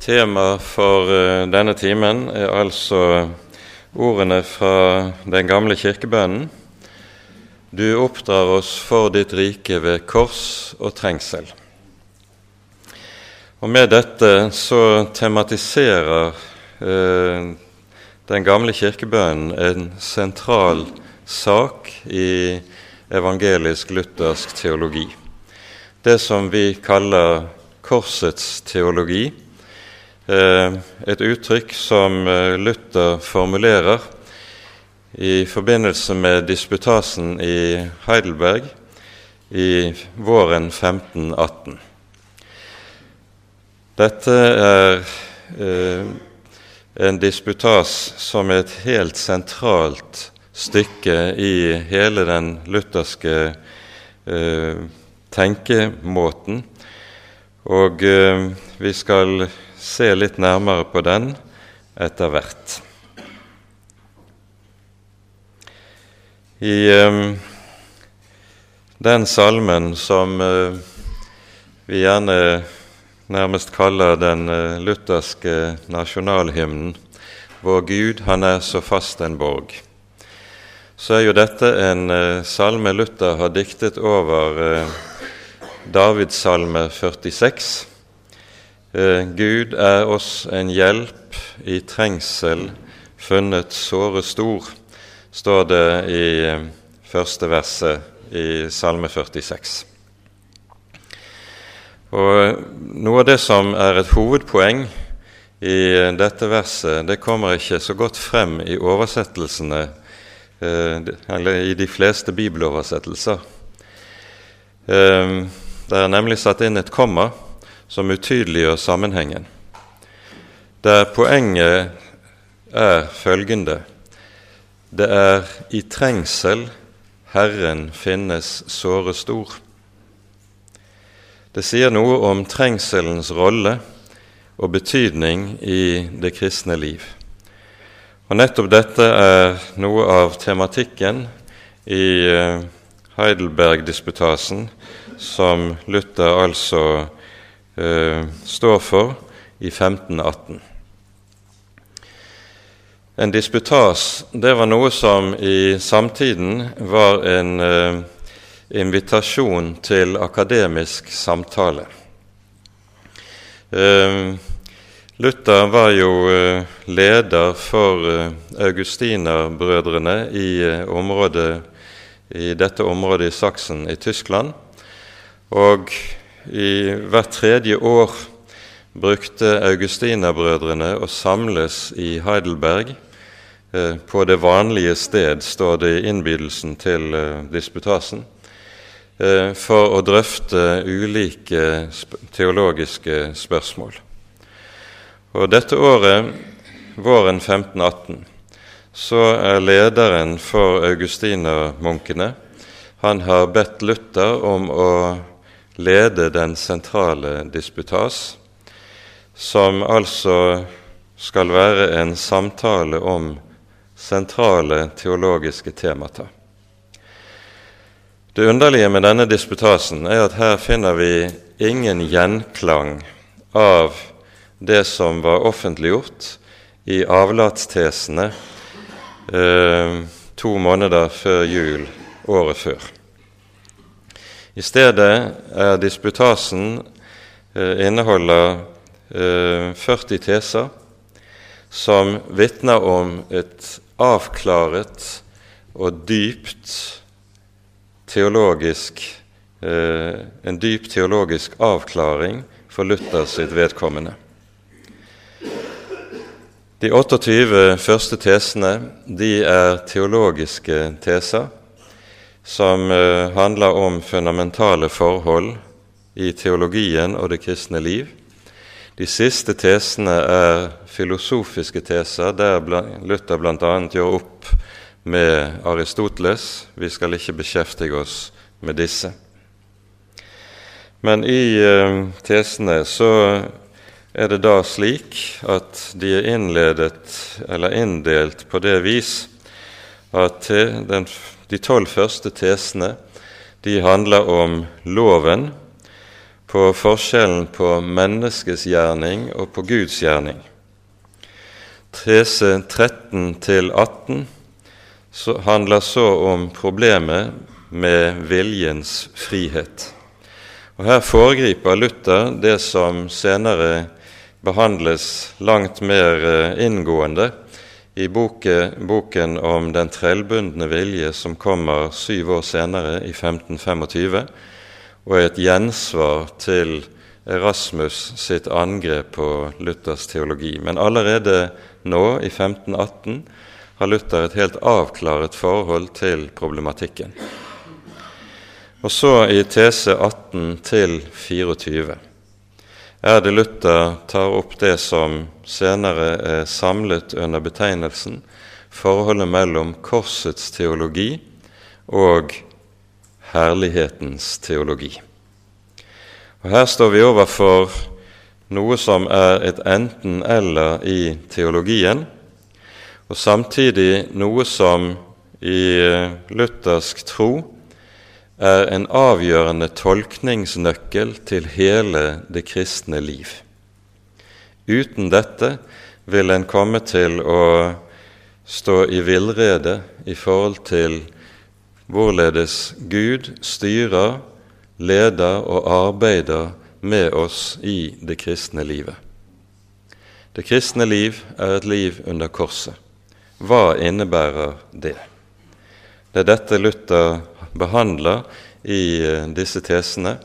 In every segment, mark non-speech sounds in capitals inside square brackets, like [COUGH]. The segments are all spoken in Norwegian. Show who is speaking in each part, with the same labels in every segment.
Speaker 1: Tema for eh, denne timen er altså ordene fra den gamle kirkebønnen. Du oppdrar oss for ditt rike ved kors og trengsel. Og Med dette så tematiserer eh, den gamle kirkebønnen en sentral sak i evangelisk-luthersk teologi. Det som vi kaller korsets teologi et uttrykk som eh, Luther formulerer i forbindelse med disputasen i Heidelberg i våren 1518. Dette er eh, en disputas som er et helt sentralt stykke i hele den lutherske eh, tenkemåten. Og eh, vi skal se litt nærmere på den etter hvert. I um, den salmen som uh, vi gjerne nærmest kaller den uh, lutherske nasjonalhymnen, 'Vår Gud, han er så fast en borg', så er jo dette en uh, salme Luther har diktet over Davids salme 46 Eh, Gud er oss en hjelp i trengsel funnet såre stor, står det i eh, første verset i Salme 46. Og Noe av det som er et hovedpoeng i eh, dette verset, det kommer ikke så godt frem i oversettelsene, eller i de fleste bibeloversettelser. Det er nemlig satt inn et komma som utydeliggjør sammenhengen, der poenget er følgende Det er i trengsel Herren finnes såre stor. Det sier noe om trengselens rolle og betydning i det kristne liv. Og Nettopp dette er noe av tematikken i eh, Heidelberg-disputasen, som Luther altså eh, står for i 1518. En disputas det var noe som i samtiden var en eh, invitasjon til akademisk samtale. Eh, Luther var jo eh, leder for eh, augustinerbrødrene i, eh, i dette området i Saksen i Tyskland. Og i hvert tredje år brukte augustinerbrødrene å samles i Heidelberg. Eh, på det vanlige sted, står det i innbydelsen til eh, disputasen, eh, for å drøfte ulike teologiske spørsmål. Og dette året, våren 1518, så er lederen for augustinermunkene Han har bedt Luther om å lede den sentrale disputas, som altså skal være en samtale om sentrale teologiske temata. Det underlige med denne disputasen er at her finner vi ingen gjenklang av det som var offentliggjort i avlatstesene eh, to måneder før jul året før. I stedet er disputasen eh, inneholder eh, 40 teser som vitner om et avklaret og dypt teologisk eh, en dyp teologisk avklaring for Luther sitt vedkommende. De 28 første tesene de er teologiske teser som eh, handler om fundamentale forhold i teologien og det kristne liv. De siste tesene er filosofiske teser, der Luther bl.a. gjør opp med Aristoteles. Vi skal ikke beskjeftige oss med disse. Men i eh, tesene så er det da slik at de er innledet eller inndelt på det vis at den de tolv første tesene de handler om loven, på forskjellen på menneskets gjerning og på Guds gjerning. Tese 13-18 handler så om problemet med viljens frihet. Og Her foregriper Luther det som senere behandles langt mer eh, inngående i boke, boken om den trellbundne vilje som kommer syv år senere, i 1525, og er et gjensvar til Erasmus sitt angrep på Luthers teologi. Men allerede nå, i 1518, har Luther et helt avklaret forhold til problematikken. Og så i tese 18 til 24 er det Luther tar opp det som senere er samlet under betegnelsen forholdet mellom korsets teologi og herlighetens teologi. Og Her står vi overfor noe som er et enten-eller i teologien, og samtidig noe som i luthersk tro er en avgjørende tolkningsnøkkel til hele det kristne liv. Uten dette vil en komme til å stå i villrede i forhold til hvorledes Gud styrer, leder og arbeider med oss i det kristne livet. Det kristne liv er et liv under korset. Hva innebærer det? Det er dette Luther behandler i eh, disse tesene,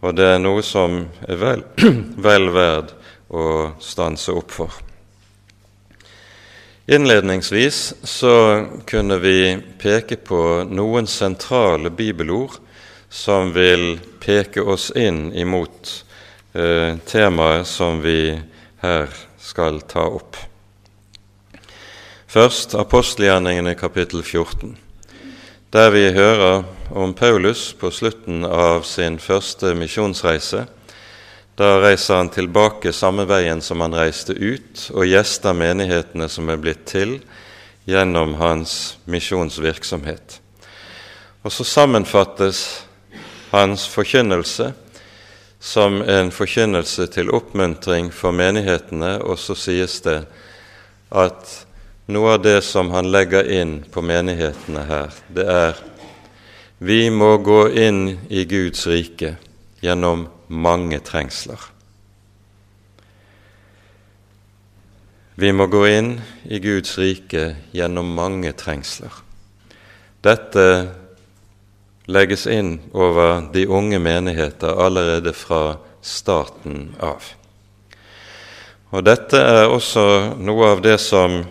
Speaker 1: og det er noe som er vel, [CLEARS THROAT] vel verd å stanse opp for. Innledningsvis så kunne vi peke på noen sentrale bibelord som vil peke oss inn imot eh, temaet som vi her skal ta opp. Først apostelgjerningene kapittel 14 der vi hører om Paulus på slutten av sin første misjonsreise. Da reiser han tilbake samme veien som han reiste ut, og gjester menighetene som er blitt til gjennom hans misjonsvirksomhet. Og så sammenfattes hans forkynnelse som en forkynnelse til oppmuntring for menighetene, og så sies det at noe av det som han legger inn på menighetene her, det er vi må gå inn i Guds rike gjennom mange trengsler. Vi må gå inn i Guds rike gjennom mange trengsler. Dette legges inn over de unge menigheter allerede fra starten av. Og Dette er også noe av det som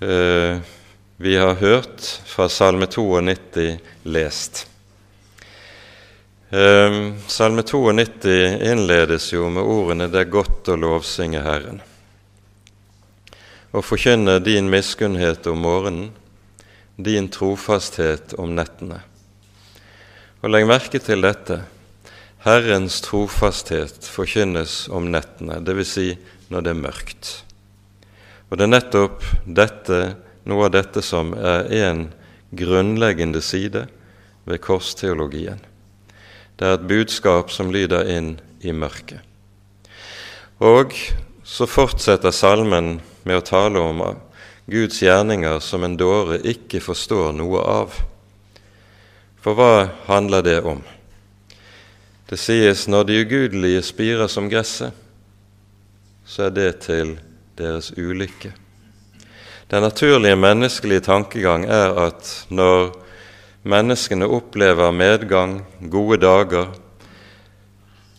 Speaker 1: vi har hørt fra Salme 92 lest. Eh, salme 92 innledes jo med ordene 'Det er godt å lovsynge Herren', og forkynne din miskunnhet om morgenen, din trofasthet om nettene. Og legg merke til dette. Herrens trofasthet forkynnes om nettene, dvs. Si når det er mørkt. Og det er nettopp dette, noe av dette som er en grunnleggende side ved korsteologien. Det er et budskap som lyder inn i mørket. Og så fortsetter salmen med å tale om Guds gjerninger som en dåre ikke forstår noe av. For hva handler det om? Det sies når de ugudelige spirer som gresset, så er det til deres ulykke. Den naturlige menneskelige tankegang er at når menneskene opplever medgang, gode dager,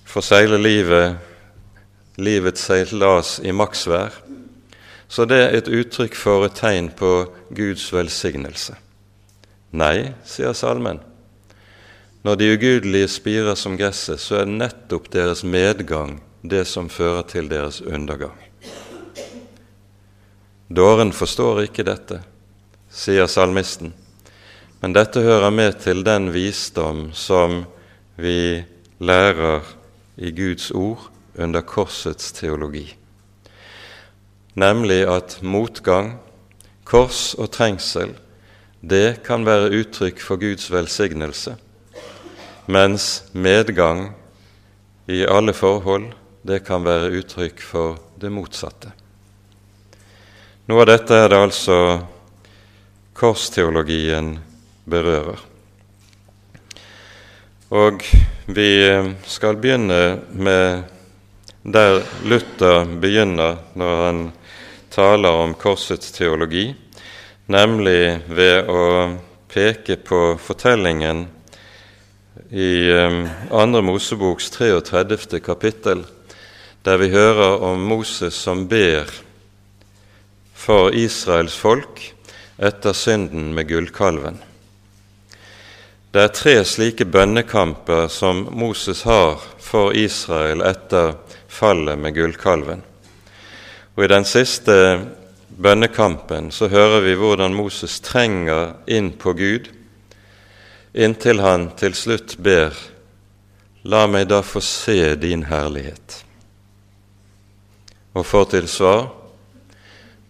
Speaker 1: får seile livet, livets seilas i maksvær, så det er et uttrykk for et tegn på Guds velsignelse. Nei, sier salmen. Når de ugudelige spirer som gresset, så er nettopp deres medgang det som fører til deres undergang. Dåren forstår ikke dette, sier salmisten, men dette hører med til den visdom som vi lærer i Guds ord under korsets teologi, nemlig at motgang, kors og trengsel, det kan være uttrykk for Guds velsignelse, mens medgang i alle forhold, det kan være uttrykk for det motsatte. Noe av dette er det altså korsteologien berører. Og vi skal begynne med der Luther begynner når han taler om korsets teologi, nemlig ved å peke på fortellingen i um, Andre Moseboks 33. kapittel, der vi hører om Moses som ber for Israels folk etter synden med gullkalven. Det er tre slike bønnekamper som Moses har for Israel etter fallet med gullkalven. Og I den siste bønnekampen så hører vi hvordan Moses trenger inn på Gud, inntil han til slutt ber La meg da få se din herlighet. Og får til svar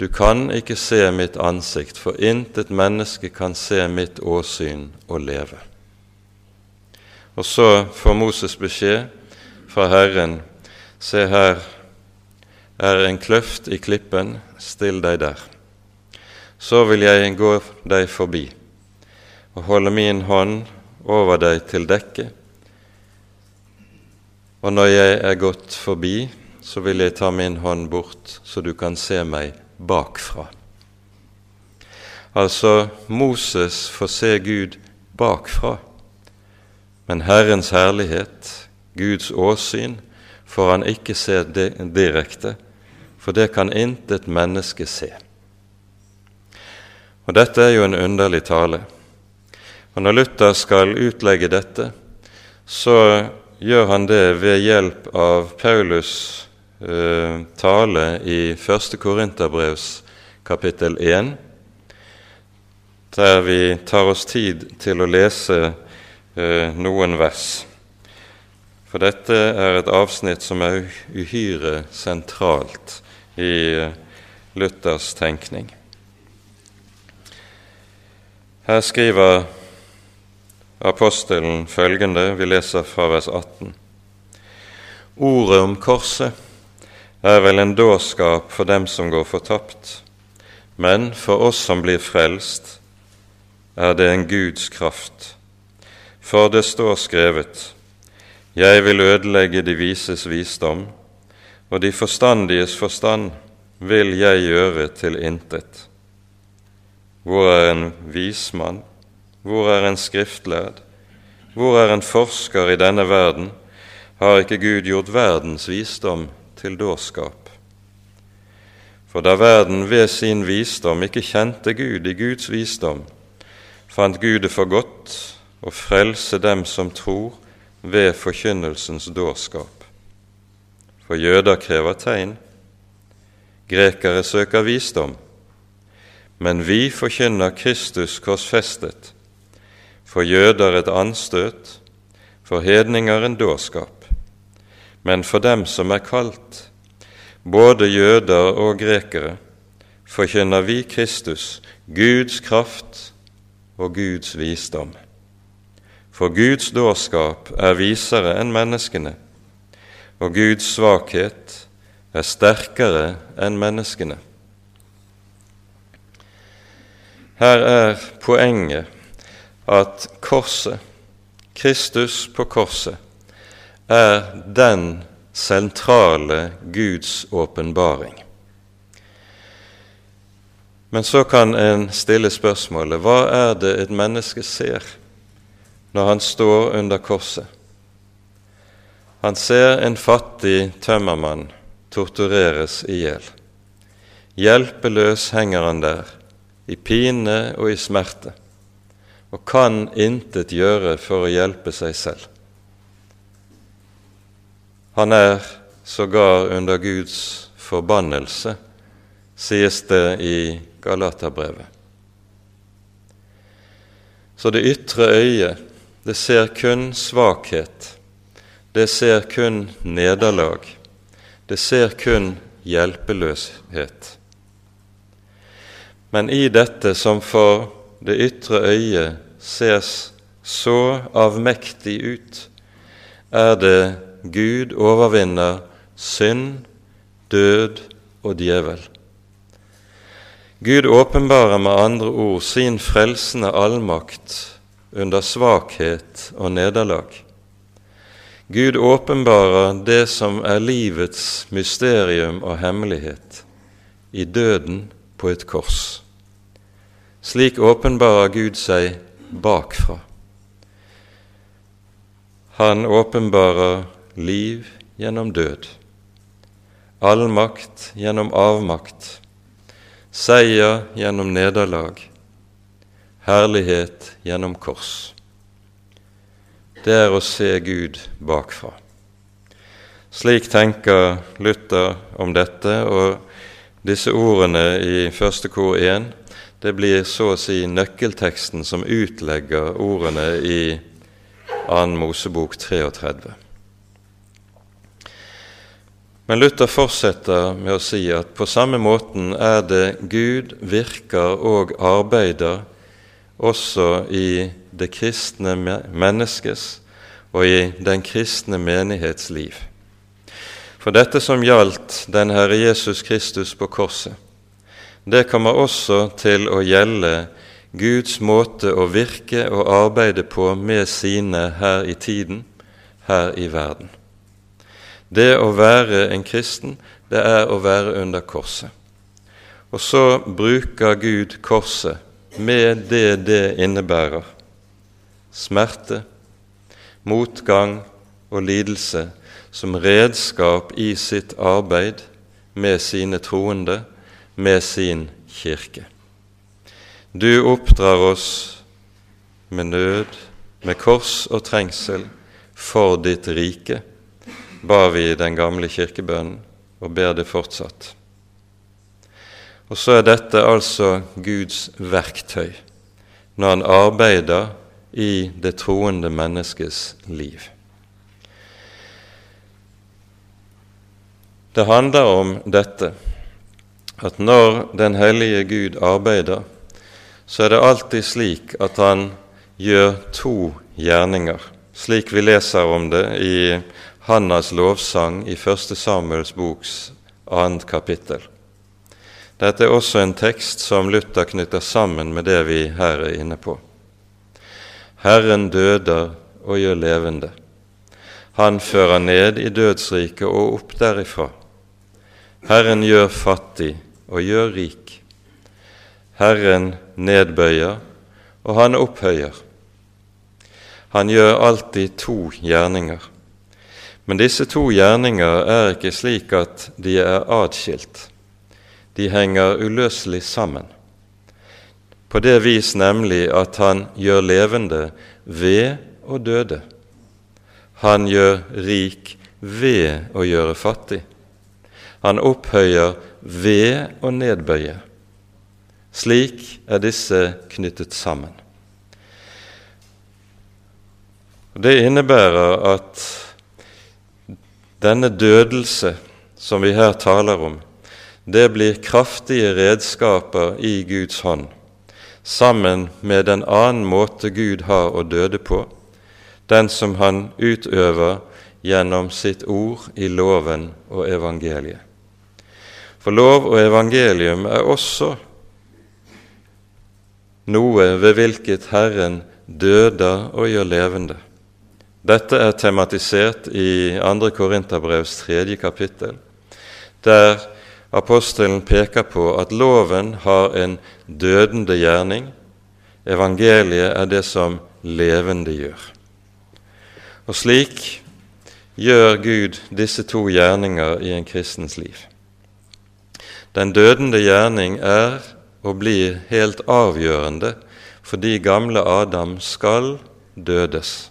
Speaker 1: Du kan ikke se mitt ansikt, for intet menneske kan se mitt åsyn og leve. Og så får Moses beskjed fra Herren Se her er en kløft i klippen, still deg der. Så vil jeg gå deg forbi og holde min hånd over deg til dekke. Og når jeg er gått forbi, så vil jeg ta min hånd bort, så du kan se meg bakfra. Altså, Moses får se Gud bakfra, men Herrens herlighet, Guds åsyn, får han ikke se direkte, for det kan intet menneske se. Og Dette er jo en underlig tale. Og Når Luther skal utlegge dette, så gjør han det ved hjelp av Paulus' eh, tale i 1. Korinterbrevs kapittel 1, der vi tar oss tid til å lese eh, noen vers. For dette er et avsnitt som er uhyre sentralt i eh, Luthers tenkning. Her skriver apostelen følgende, vi leser fra vers 18. Ordet om korset er vel en dårskap for dem som går fortapt, men for oss som blir frelst, er det en Guds kraft. For det står skrevet:" Jeg vil ødelegge de vises visdom, og de forstandiges forstand vil jeg gjøre til intet. Hvor er en vismann? Hvor er en skriftlærd? Hvor er en forsker i denne verden? Har ikke Gud gjort verdens visdom til dårskap? For da verden ved sin visdom ikke kjente Gud i Guds visdom, fant Gud det for godt å frelse dem som tror ved forkynnelsens dårskap. For jøder krever tegn, grekere søker visdom, men vi forkynner Kristus korsfestet, for jøder et anstøt, for hedninger en dårskap, men for dem som er kalt, både jøder og grekere, forkynner vi Kristus, Guds kraft og Guds visdom. For Guds dårskap er visere enn menneskene, og Guds svakhet er sterkere enn menneskene. Her er poenget at korset, Kristus på korset, er den sentrale Guds åpenbaring. Men så kan en stille spørsmålet hva er det et menneske ser når han står under korset. Han ser en fattig tømmermann tortureres i hjel. Hjelpeløs henger han der, i pine og i smerte, og kan intet gjøre for å hjelpe seg selv. Han er sågar under Guds forbannelse, sies det i Galaterbrevet. Så det ytre øyet det ser kun svakhet. Det ser kun nederlag. Det ser kun hjelpeløshet. Men i dette som for det ytre øyet ses så avmektig ut, er det Gud overvinner synd, død og djevel. Gud åpenbarer med andre ord sin frelsende allmakt under svakhet og nederlag. Gud åpenbarer det som er livets mysterium og hemmelighet, i døden på et kors. Slik åpenbarer Gud seg bakfra. Han åpenbarer liv gjennom død, allmakt gjennom avmakt, seier gjennom nederlag, herlighet gjennom kors. Det er å se Gud bakfra. Slik tenker Luther om dette, og disse ordene i første kor 1 det blir så å si nøkkelteksten som utlegger ordene i 2. Mosebok 33. Men Luther fortsetter med å si at på samme måten er det Gud virker og arbeider også i det kristne menneskes og i den kristne menighets liv. For dette som gjaldt den Herre Jesus Kristus på korset, det kommer også til å gjelde Guds måte å virke og arbeide på med sine her i tiden, her i verden. Det å være en kristen, det er å være under korset. Og så bruker Gud korset med det det innebærer smerte, motgang og lidelse som redskap i sitt arbeid med sine troende, med sin kirke. Du oppdrar oss med nød, med kors og trengsel for ditt rike, ba vi i den gamle kirkebønnen, og ber det fortsatt. Og så er dette altså Guds verktøy når han arbeider i det troende menneskets liv. Det handler om dette at når Den hellige Gud arbeider, så er det alltid slik at han gjør to gjerninger, slik vi leser om det i Hannas lovsang i Første Samuels boks annet kapittel. Dette er også en tekst som Luther knytter sammen med det vi her er inne på. Herren døder og gjør levende. Han fører ned i dødsriket og opp derifra. Herren gjør fattig og gjør rik. Herren nedbøyer, og han opphøyer. Han gjør alltid to gjerninger. Men disse to gjerninger er ikke slik at de er atskilt. De henger uløselig sammen på det vis nemlig at han gjør levende ved å døde. Han gjør rik ved å gjøre fattig. Han opphøyer ved å nedbøye. Slik er disse knyttet sammen. Det innebærer at denne dødelse som vi her taler om, det blir kraftige redskaper i Guds hånd sammen med den annen måte Gud har å døde på, den som han utøver gjennom sitt ord i loven og evangeliet. For lov og evangelium er også noe ved hvilket Herren døder og gjør levende. Dette er tematisert i 2. Korinterbrevs tredje kapittel, der apostelen peker på at loven har en dødende gjerning. Evangeliet er det som levende gjør. Og slik gjør Gud disse to gjerninger i en kristens liv. Den dødende gjerning er og blir helt avgjørende fordi gamle Adam skal dødes.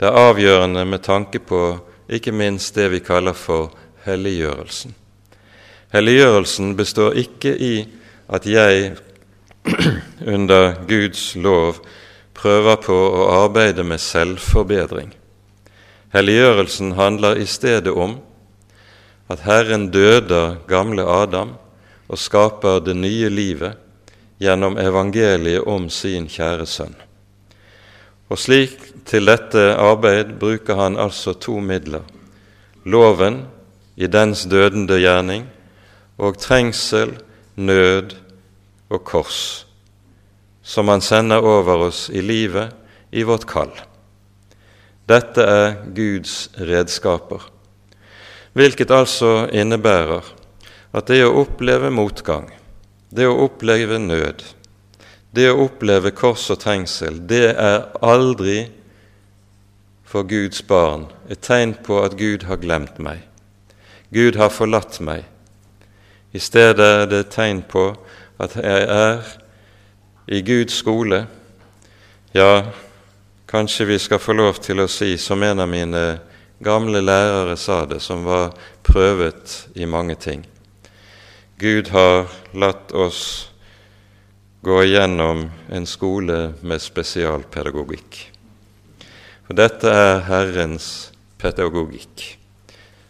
Speaker 1: Det er avgjørende med tanke på ikke minst det vi kaller for helliggjørelsen. Helliggjørelsen består ikke i at jeg [CLEARS THROAT] under Guds lov prøver på å arbeide med selvforbedring. Helliggjørelsen handler i stedet om at Herren døder gamle Adam og skaper det nye livet gjennom evangeliet om sin kjære sønn. Og slik til dette arbeid bruker han altså to midler loven i dens dødende gjerning, og trengsel, nød og kors, som han sender over oss i livet, i vårt kall. Dette er Guds redskaper, hvilket altså innebærer at det å oppleve motgang, det å oppleve nød, det å oppleve kors og trengsel, det er aldri for Guds barn et tegn på at Gud har glemt meg. Gud har forlatt meg. I stedet er det et tegn på at jeg er i Guds skole. Ja, kanskje vi skal få lov til å si, som en av mine gamle lærere sa det, som var prøvet i mange ting. Gud har latt oss gå igjennom en skole med spesialpedagogikk. For dette er Herrens pedagogikk.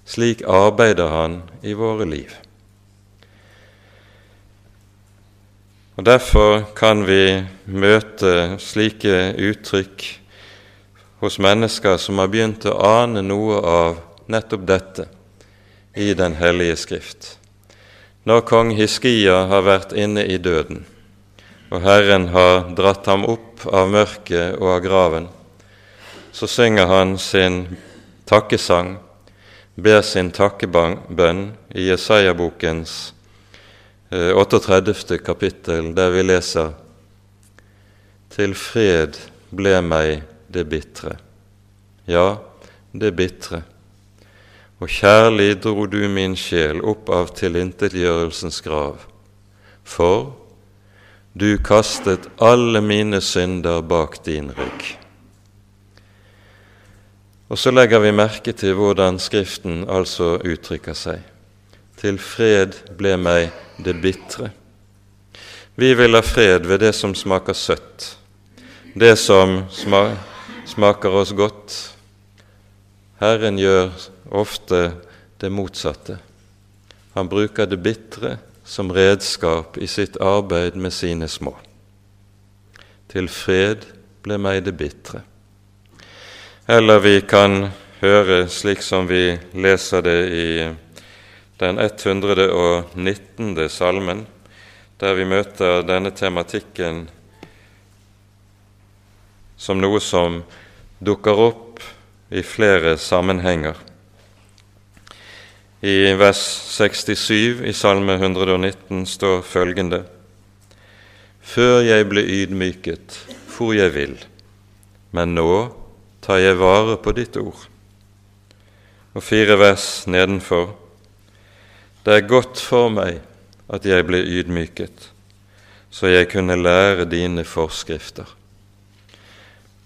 Speaker 1: Slik arbeider Han i våre liv. Og Derfor kan vi møte slike uttrykk hos mennesker som har begynt å ane noe av nettopp dette i Den hellige Skrift. Når kong Hiskia har vært inne i døden, og Herren har dratt ham opp av mørket og av graven, så synger han sin takkesang, ber sin takkebønn i Jesaja-bokens 38. Eh, kapittel, der vi leser Til fred ble meg det bitre, ja, det bitre. Og kjærlig dro du min sjel opp av tilintetgjørelsens grav, for du kastet alle mine synder bak din rygg. Og så legger vi merke til hvordan Skriften altså uttrykker seg. Til fred ble meg det bitre. Vi vil ha fred ved det som smaker søtt, det som smaker oss godt. Herren gjør ofte det motsatte. Han bruker det bitre som redskap i sitt arbeid med sine små. Til fred ble meg det bitre. Eller vi kan høre slik som vi leser det i den 119. salmen, der vi møter denne tematikken som noe som dukker opp i flere sammenhenger. I vers 67 i Salme 119 står følgende.: Før jeg ble ydmyket, for jeg vil, men nå tar jeg vare på ditt ord. Og fire vers nedenfor. Det er godt for meg at jeg ble ydmyket, så jeg kunne lære dine forskrifter.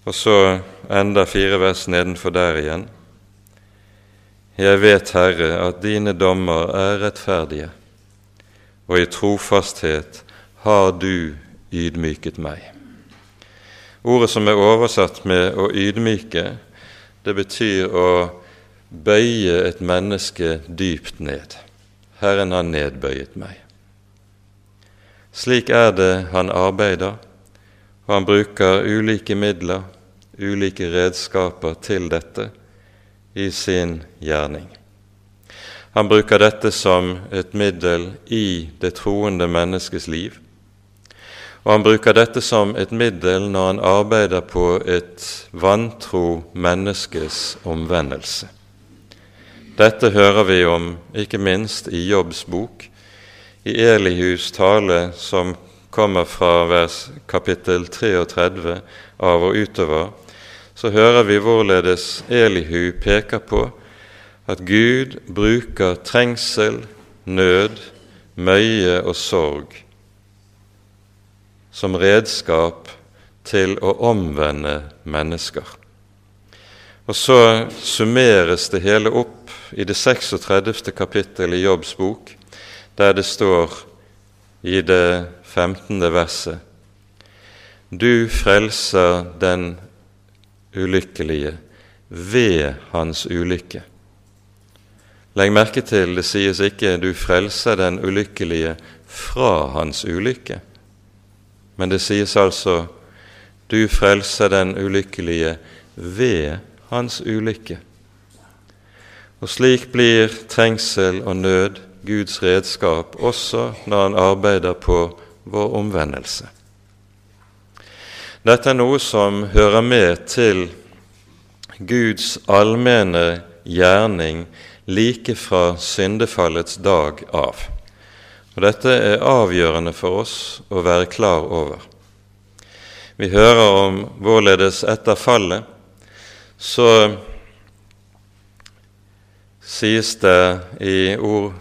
Speaker 1: Og så enda fire vers nedenfor der igjen. Jeg vet, Herre, at dine dommer er rettferdige, og i trofasthet har du ydmyket meg. Ordet som er oversatt med 'å ydmyke', det betyr å bøye et menneske dypt ned. Herren har nedbøyet meg. Slik er det han arbeider, og han bruker ulike midler, ulike redskaper til dette i sin gjerning. Han bruker dette som et middel i det troende menneskes liv, og han bruker dette som et middel når han arbeider på et vantro menneskes omvendelse. Dette hører vi om ikke minst i Jobbs bok, i Elihus tale som kommer fra vers kapittel 33 av og utover, så hører vi hvorledes Elihu peker på at Gud bruker trengsel, nød, møye og sorg som redskap til å omvende mennesker. Og så summeres det hele opp i det 36. kapittel i Jobbs bok, der det står i det 15. verset Du frelser den ulykkelige ved hans ulykke. Legg merke til det sies ikke 'du frelser den ulykkelige fra hans ulykke'. Men det sies altså du frelser den ulykkelige ved hans ulykke. Og slik blir trengsel og nød Guds redskap også når han arbeider på vår omvendelse. Dette er noe som hører med til Guds allmenne gjerning like fra syndefallets dag av. Og Dette er avgjørende for oss å være klar over. Vi hører om hvorledes etter fallet så sies det i, ord,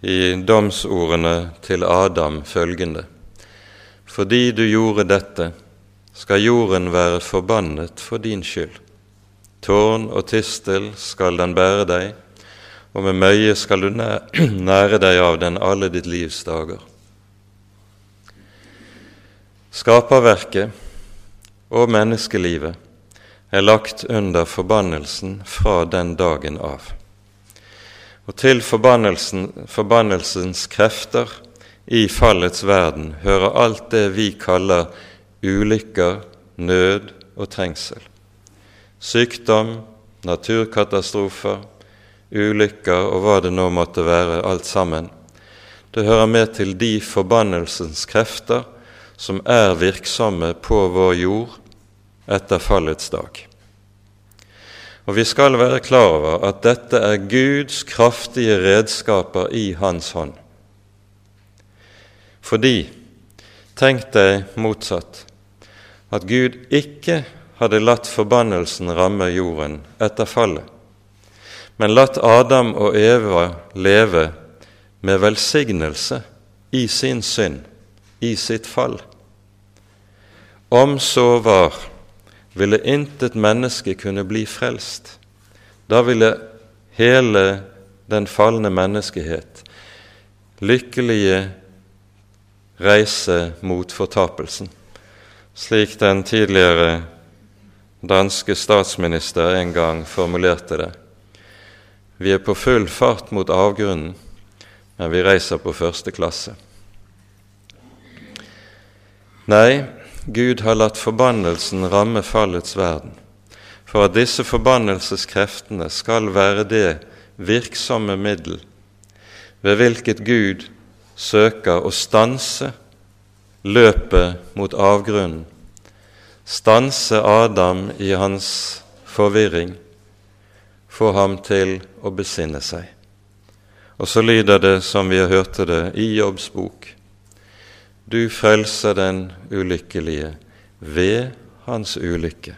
Speaker 1: i domsordene til Adam følgende.: Fordi du gjorde dette, skal jorden være forbannet for din skyld. Tårn og tistel skal den bære deg, og med møye skal du [CLEARS THROAT] nære deg av den alle ditt livs dager. Skaperverket og menneskelivet er lagt under forbannelsen fra den dagen av. Og til forbannelsen, forbannelsens krefter i fallets verden hører alt det vi kaller ulykker, nød og trengsel sykdom, naturkatastrofer, ulykker og hva det nå måtte være, alt sammen. Det hører med til de forbannelsens krefter som er virksomme på vår jord etter fallets dag. Og vi skal være klar over at dette er Guds kraftige redskaper i Hans hånd. Fordi, tenk deg motsatt, at Gud ikke hadde latt forbannelsen ramme jorden etter fallet, men latt Adam og Eva leve med velsignelse i sin synd, i sitt fall. Om så var, ville intet menneske kunne bli frelst. Da ville hele den falne menneskehet lykkelige reise mot fortapelsen, slik den tidligere danske statsminister en gang formulerte det. Vi er på full fart mot avgrunnen, men vi reiser på første klasse. Nei, Gud har latt forbannelsen ramme fallets verden, for at disse forbannelseskreftene skal være det virksomme middel ved hvilket Gud søker å stanse løpet mot avgrunnen stanse Adam i hans forvirring, få ham til å besinne seg. Og så lyder det som vi hørte det i Jobbs bok. Du frelser den ulykkelige ved hans ulykke.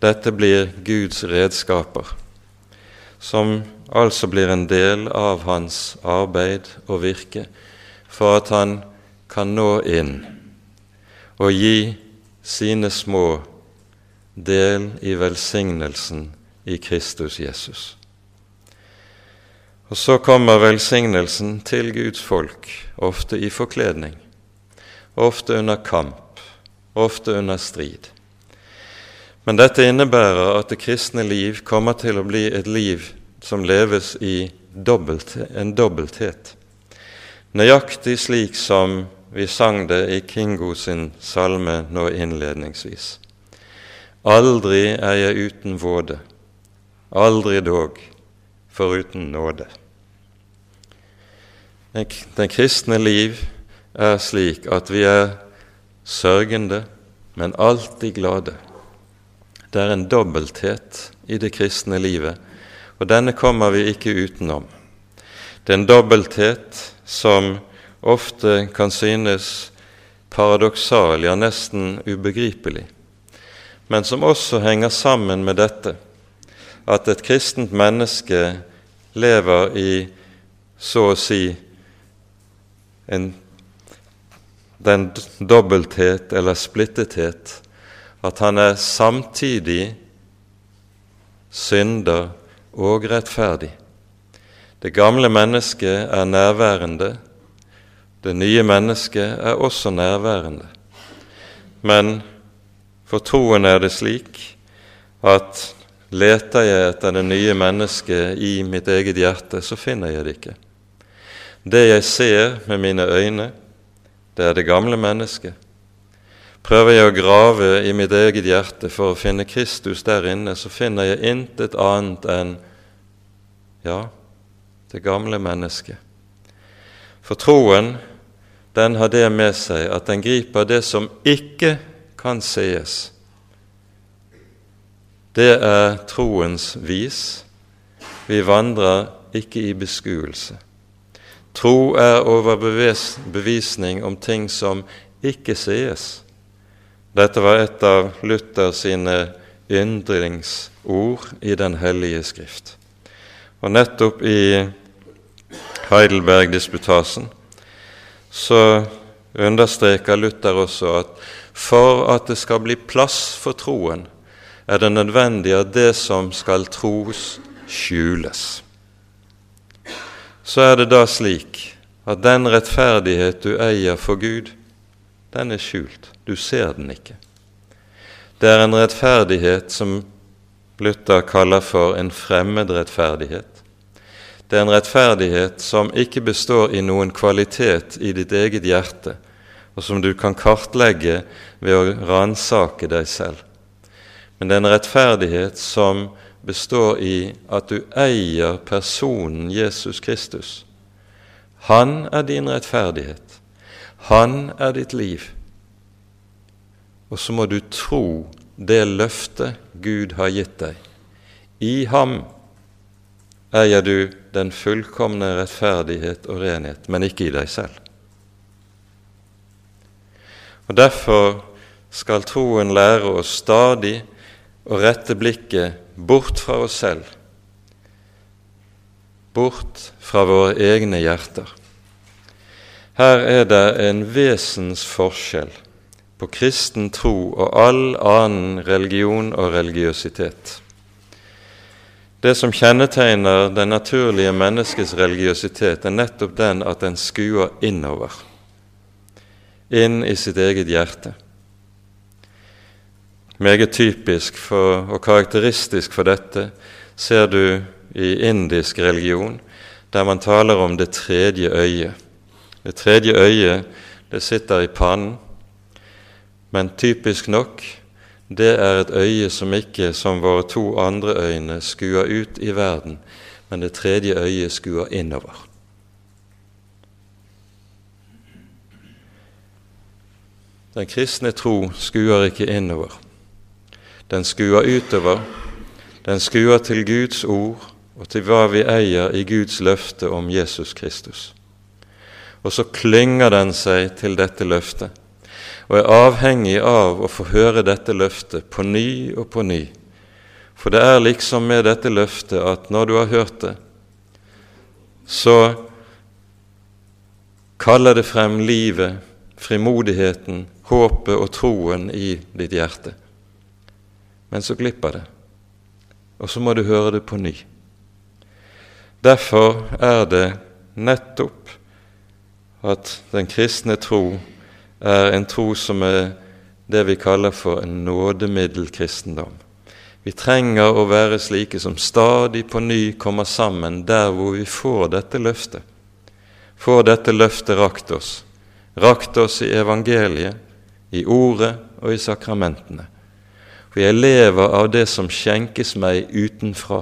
Speaker 1: Dette blir Guds redskaper, som altså blir en del av hans arbeid og virke, for at han kan nå inn og gi sine små del i velsignelsen i Kristus Jesus. Og så kommer velsignelsen til Guds folk, ofte i forkledning, ofte under kamp, ofte under strid. Men dette innebærer at det kristne liv kommer til å bli et liv som leves i dobbelt, en dobbelthet, nøyaktig slik som vi sang det i Kingo sin salme nå innledningsvis. Aldri er jeg uten våde, aldri dog foruten nåde. Den kristne liv er slik at vi er sørgende, men alltid glade. Det er en dobbelthet i det kristne livet, og denne kommer vi ikke utenom. Det er en dobbelthet som ofte kan synes paradoksal, ja, nesten ubegripelig, men som også henger sammen med dette at et kristent menneske lever i så å si en, den dobbelthet eller splittethet at han er samtidig synder og rettferdig. Det gamle mennesket er nærværende det nye mennesket er også nærværende. Men for troen er det slik at leter jeg etter det nye mennesket i mitt eget hjerte, så finner jeg det ikke. Det jeg ser med mine øyne, det er det gamle mennesket. Prøver jeg å grave i mitt eget hjerte for å finne Kristus der inne, så finner jeg intet annet enn Ja, det gamle mennesket. For troen, den har det med seg at den griper det som ikke kan sees. Det er troens vis. Vi vandrer ikke i beskuelse. Tro er overbevisning om ting som ikke sees. Dette var et av Luther sine yndlingsord i Den hellige skrift. Og nettopp i Heidelberg-disputasen så understreker Luther også at for at det skal bli plass for troen, er det nødvendig at det som skal tros, skjules. Så er det da slik at den rettferdighet du eier for Gud, den er skjult. Du ser den ikke. Det er en rettferdighet som Luther kaller for en fremmed rettferdighet. Det er en rettferdighet som ikke består i noen kvalitet i ditt eget hjerte, og som du kan kartlegge ved å ransake deg selv. Men det er en rettferdighet som består i at du eier personen Jesus Kristus. Han er din rettferdighet. Han er ditt liv. Og så må du tro det løftet Gud har gitt deg. I ham eier du den fullkomne rettferdighet og renhet, men ikke i deg selv. Og Derfor skal troen lære oss stadig å rette blikket bort fra oss selv, bort fra våre egne hjerter. Her er det en vesensforskjell på kristen tro og all annen religion og religiøsitet. Det som kjennetegner den naturlige menneskets religiøsitet, er nettopp den at den skuer innover, inn i sitt eget hjerte. Meget typisk for, og karakteristisk for dette ser du i indisk religion, der man taler om det tredje øyet. Det tredje øyet det sitter i pannen, men typisk nok det er et øye som ikke, som våre to andre øyne, skuer ut i verden, men det tredje øyet skuer innover. Den kristne tro skuer ikke innover. Den skuer utover. Den skuer til Guds ord og til hva vi eier i Guds løfte om Jesus Kristus. Og så klynger den seg til dette løftet og er avhengig av å få høre dette løftet på ny og på ny. For det er liksom med dette løftet at når du har hørt det, så kaller det frem livet, frimodigheten, håpet og troen i ditt hjerte. Men så glipper det, og så må du høre det på ny. Derfor er det nettopp at den kristne tro er en tro som er det vi kaller for en nådemiddelkristendom. Vi trenger å være slike som stadig på ny kommer sammen der hvor vi får dette løftet. Får dette løftet rakt oss. Rakt oss i evangeliet, i ordet og i sakramentene. For jeg lever av det som skjenkes meg utenfra,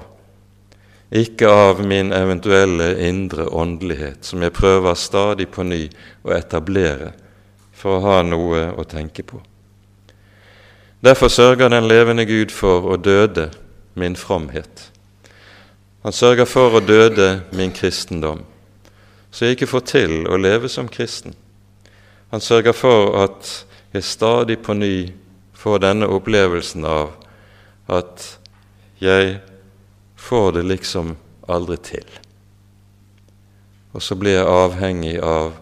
Speaker 1: ikke av min eventuelle indre åndelighet, som jeg prøver stadig på ny å etablere for å ha noe å tenke på. Derfor sørger den levende Gud for å døde min fromhet. Han sørger for å døde min kristendom, så jeg ikke får til å leve som kristen. Han sørger for at jeg stadig på ny får denne opplevelsen av at jeg får det liksom aldri til. Og så blir jeg avhengig av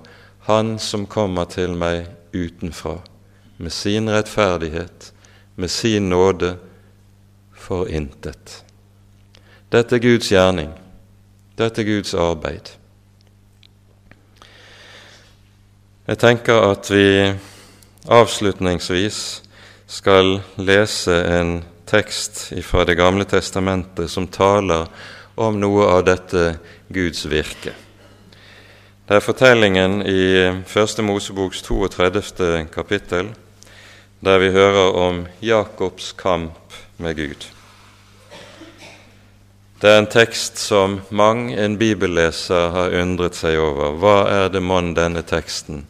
Speaker 1: han som kommer til meg utenfra, med sin rettferdighet, med sin nåde, for intet. Dette er Guds gjerning. Dette er Guds arbeid. Jeg tenker at vi avslutningsvis skal lese en tekst fra Det gamle testamentet som taler om noe av dette Guds virke. Det er fortellingen i Første Moseboks 32. kapittel, der vi hører om Jakobs kamp med Gud. Det er en tekst som mang en bibelleser har undret seg over. Hva er det mon denne teksten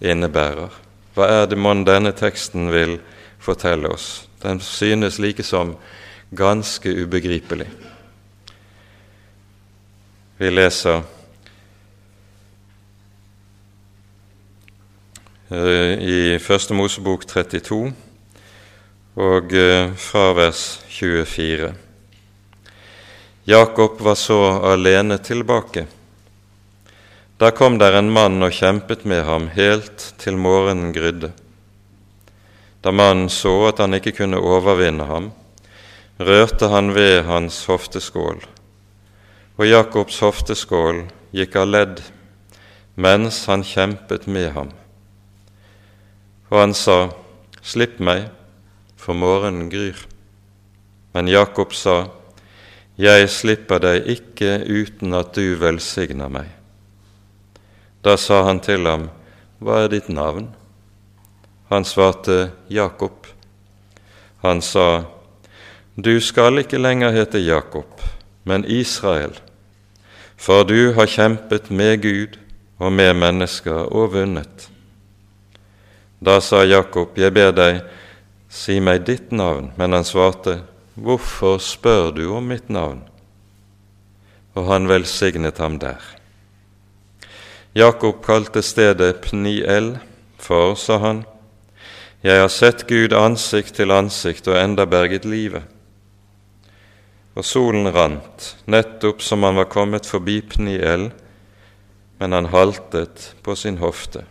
Speaker 1: innebærer? Hva er det mon denne teksten vil fortelle oss? Den synes likesom ganske ubegripelig. Vi leser eh, i Første Mosebok 32 og eh, fra vers 24. Jakob var så alene tilbake. Da kom der en mann og kjempet med ham helt til morgenen grydde. Da mannen så at han ikke kunne overvinne ham, rørte han ved hans hofteskål, og Jakobs hofteskål gikk av ledd mens han kjempet med ham. Og han sa, Slipp meg, for morgenen gryr. Men Jakob sa, Jeg slipper deg ikke uten at du velsigner meg. Da sa han til ham, Hva er ditt navn? Han svarte, Jakob. Han sa, Du skal ikke lenger hete Jakob, men Israel, for du har kjempet med Gud og med mennesker og vunnet. Da sa Jakob, Jeg ber deg, Si meg ditt navn. Men han svarte, Hvorfor spør du om mitt navn? Og han velsignet ham der. Jakob kalte stedet Pniel, for, sa han, jeg har sett Gud ansikt til ansikt og enda berget livet. Og solen rant, nettopp som han var kommet forbi Pniel, men han haltet på sin hofte.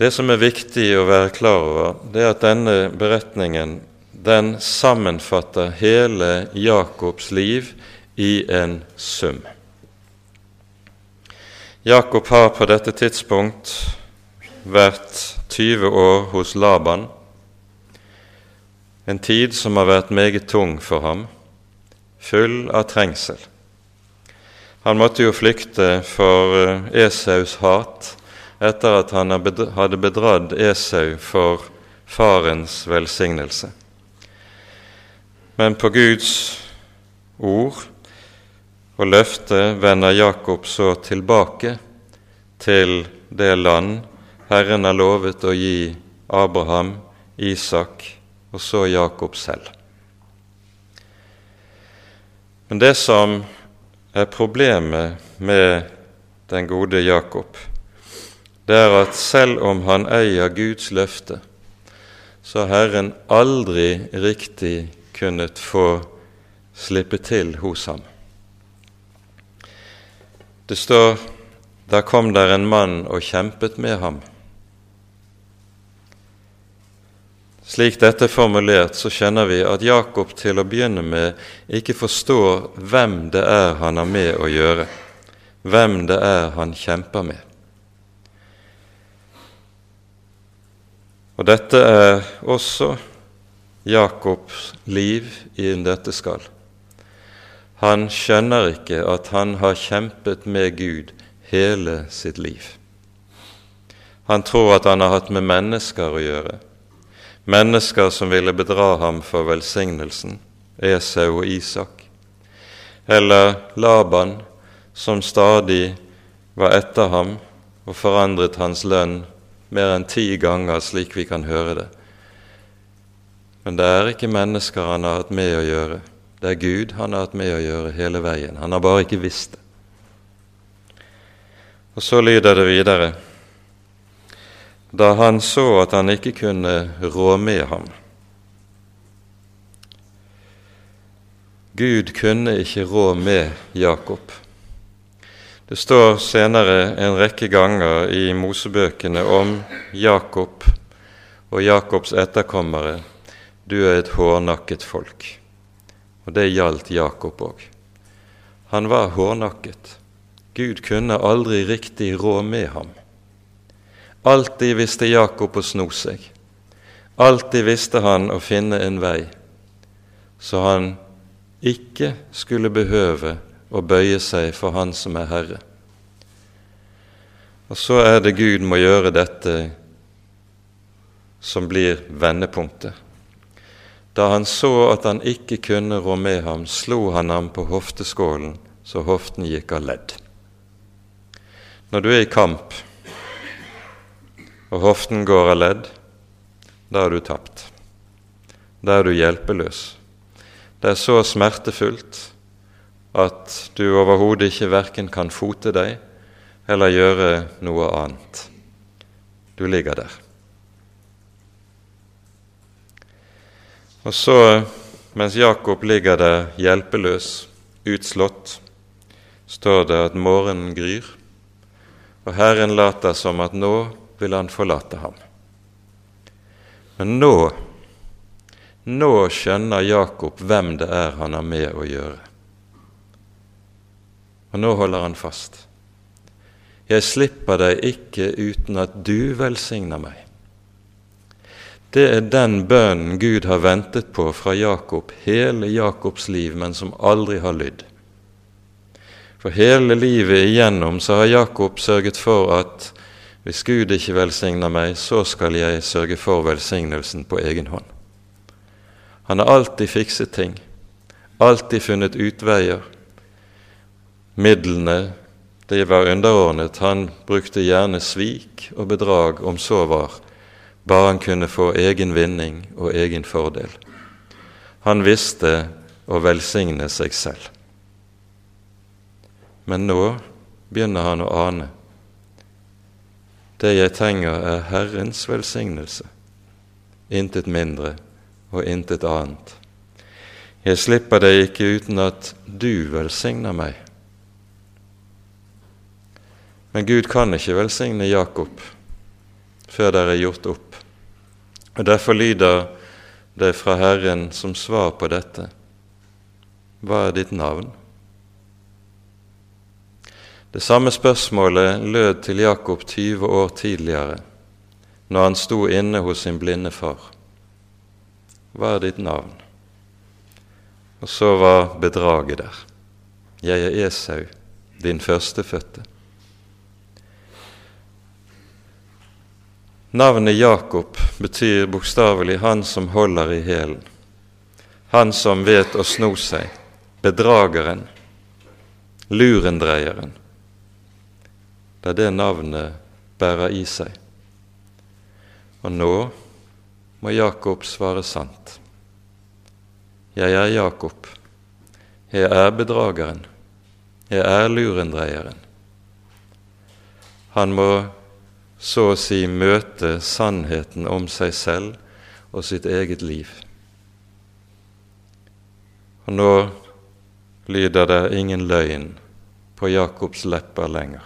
Speaker 1: Det som er viktig å være klar over, det er at denne beretningen den sammenfatter hele Jakobs liv i en sum. Jakob har på dette tidspunkt vært 20 år hos Laban, en tid som har vært meget tung for ham, full av trengsel. Han måtte jo flykte for eh, Esaus hat etter at han hadde bedratt Esau for farens velsignelse. Men på Guds ord og løftet vender Jakob så tilbake til det land Herren har lovet å gi Abraham, Isak og så Jakob selv. Men det som er problemet med den gode Jakob, det er at selv om han eier Guds løfte, så har Herren aldri riktig kunnet få slippe til hos ham. Det står da kom der en mann og kjempet med ham. Slik dette er formulert, så kjenner vi at Jakob til å begynne med ikke forstår hvem det er han har med å gjøre, hvem det er han kjemper med. Og dette er også Jakobs liv i dette skall. Han skjønner ikke at han har kjempet med Gud hele sitt liv. Han tror at han har hatt med mennesker å gjøre, mennesker som ville bedra ham for velsignelsen, Esau og Isak, eller Laban, som stadig var etter ham og forandret hans lønn mer enn ti ganger, slik vi kan høre det. Men det er ikke mennesker han har hatt med å gjøre. Det er Gud han har hatt med å gjøre hele veien. Han har bare ikke visst det. Og så lyder det videre da han så at han ikke kunne rå med ham. Gud kunne ikke rå med Jakob. Det står senere en rekke ganger i Mosebøkene om Jakob og Jakobs etterkommere. Du er et hårnakket folk. Og det gjaldt Jakob òg. Han var hårnakket. Gud kunne aldri riktig rå med ham. Alltid visste Jakob å sno seg. Alltid visste han å finne en vei, så han ikke skulle behøve å bøye seg for Han som er Herre. Og så er det Gud må gjøre dette som blir vendepunktet. Da han så at han ikke kunne rå med ham, slo han ham på hofteskålen så hoften gikk av ledd. Når du er i kamp og hoften går av ledd, da er du tapt. Da er du hjelpeløs. Det er så smertefullt at du overhodet ikke verken kan fote deg eller gjøre noe annet. Du ligger der. Og så, mens Jakob ligger der hjelpeløs, utslått, står det at morgenen gryr, og Herren later som at nå vil han forlate ham. Men nå, nå skjønner Jakob hvem det er han har med å gjøre. Og nå holder han fast. Jeg slipper deg ikke uten at du velsigner meg. Det er den bønnen Gud har ventet på fra Jakob hele Jakobs liv, men som aldri har lydd. For hele livet igjennom så har Jakob sørget for at hvis Gud ikke velsigner meg, så skal jeg sørge for velsignelsen på egen hånd. Han har alltid fikset ting, alltid funnet utveier. Midlene, det var underordnet. Han brukte gjerne svik og bedrag, om så var, bare han kunne få egen vinning og egen fordel. Han visste å velsigne seg selv. Men nå begynner han å ane. Det jeg trenger, er Herrens velsignelse, intet mindre og intet annet. Jeg slipper deg ikke uten at du velsigner meg. Men Gud kan ikke velsigne Jakob før det er gjort opp. Og Derfor lyder det fra Herren som svar på dette. Hva er ditt navn? Det samme spørsmålet lød til Jakob 20 år tidligere, når han sto inne hos sin blinde far. Hva er ditt navn? Og så var bedraget der. Jeg er Esau, din førstefødte. Navnet Jakob betyr bokstavelig 'han som holder i hælen', han som vet å sno seg, bedrageren, lurendreieren. Det er det navnet bærer i seg. Og nå må Jakob svare sant. Jeg er Jakob. Jeg er bedrageren. Jeg er lurendreieren. Han må så å si møte sannheten om seg selv og sitt eget liv. Og nå lyder det ingen løgn på Jakobs lepper lenger.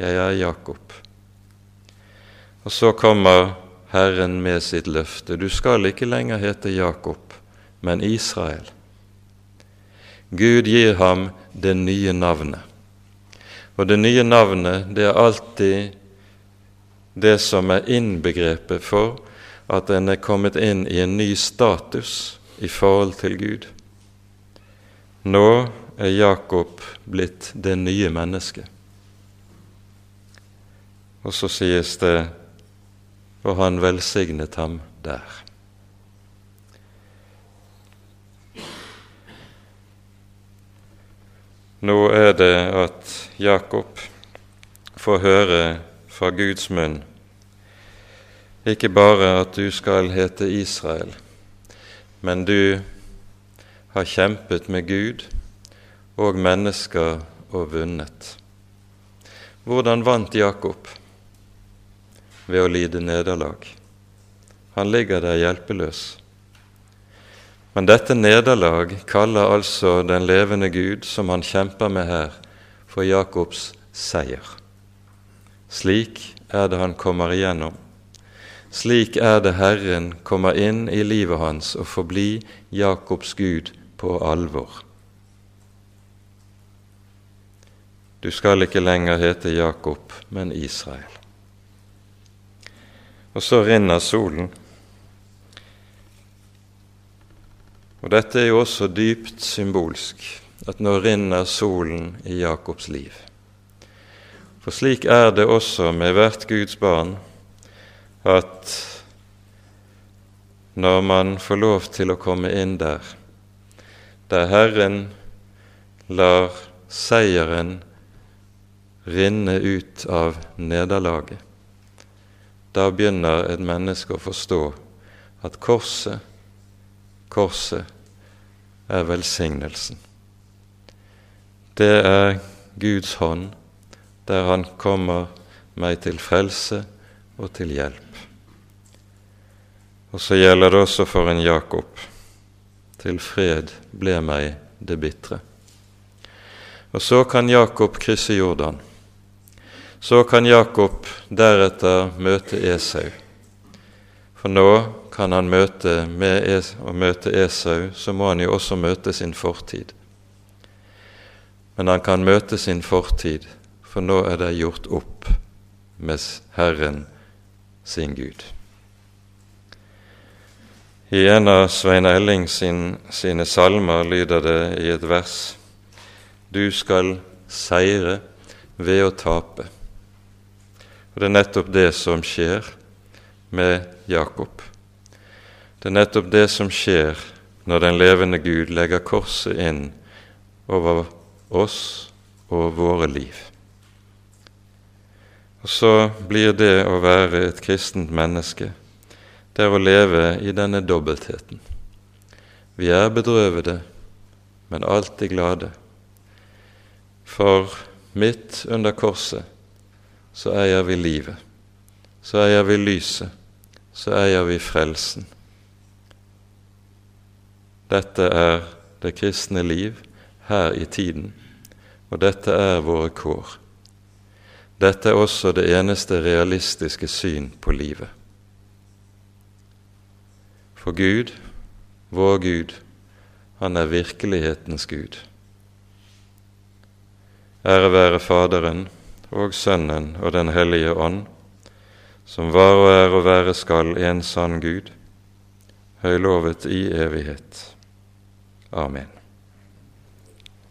Speaker 1: Jeg er Jakob. Og så kommer Herren med sitt løfte. Du skal ikke lenger hete Jakob, men Israel. Gud gir ham det nye navnet. Og det nye navnet, det er alltid det som er innbegrepet for at en er kommet inn i en ny status i forhold til Gud. Nå er Jakob blitt det nye mennesket. Og så sies det og han velsignet ham der. Nå er det at Jakob får høre fra Guds munn. Ikke bare at du skal hete Israel, men du har kjempet med Gud og mennesker og vunnet. Hvordan vant Jakob? Ved å lide nederlag. Han ligger der hjelpeløs. Men dette nederlag kaller altså den levende Gud, som han kjemper med her, for Jakobs seier. Slik er det han kommer igjennom. Slik er det Herren kommer inn i livet hans og forblir Jakobs Gud på alvor. Du skal ikke lenger hete Jakob, men Israel. Og så rinner solen. Og dette er jo også dypt symbolsk, at nå rinner solen i Jakobs liv. For slik er det også med hvert Guds barn, at når man får lov til å komme inn der, der Herren lar seieren rinne ut av nederlaget. Da begynner et menneske å forstå at korset, korset er velsignelsen. Det er Guds hånd der Han kommer meg til frelse og til hjelp. Og så gjelder det også for en Jakob. Til fred ble meg det bitre. Og så kan Jakob krysse Jordan. Så kan Jakob deretter møte Esau. For nå kan han møte med Esau, møte Esau, så må han jo også møte sin fortid. Men han kan møte sin fortid, for nå er det gjort opp med Herren sin Gud. I en av Svein Elling sin, sine salmer lyder det i et vers Du skal seire ved å tape. Og Det er nettopp det som skjer med Jakob. Det er nettopp det som skjer når den levende Gud legger korset inn over oss og våre liv. Og så blir det å være et kristent menneske, det er å leve i denne dobbeltheten. Vi er bedrøvede, men alltid glade. For midt under korset så eier vi livet, så eier vi lyset, så eier vi frelsen. Dette er det kristne liv her i tiden, og dette er våre kår. Dette er også det eneste realistiske syn på livet. For Gud, vår Gud, han er virkelighetens Gud. Ære være Faderen og Sønnen og Den hellige ånd, som var og er og være skal en sann Gud, høylovet i evighet. Amen.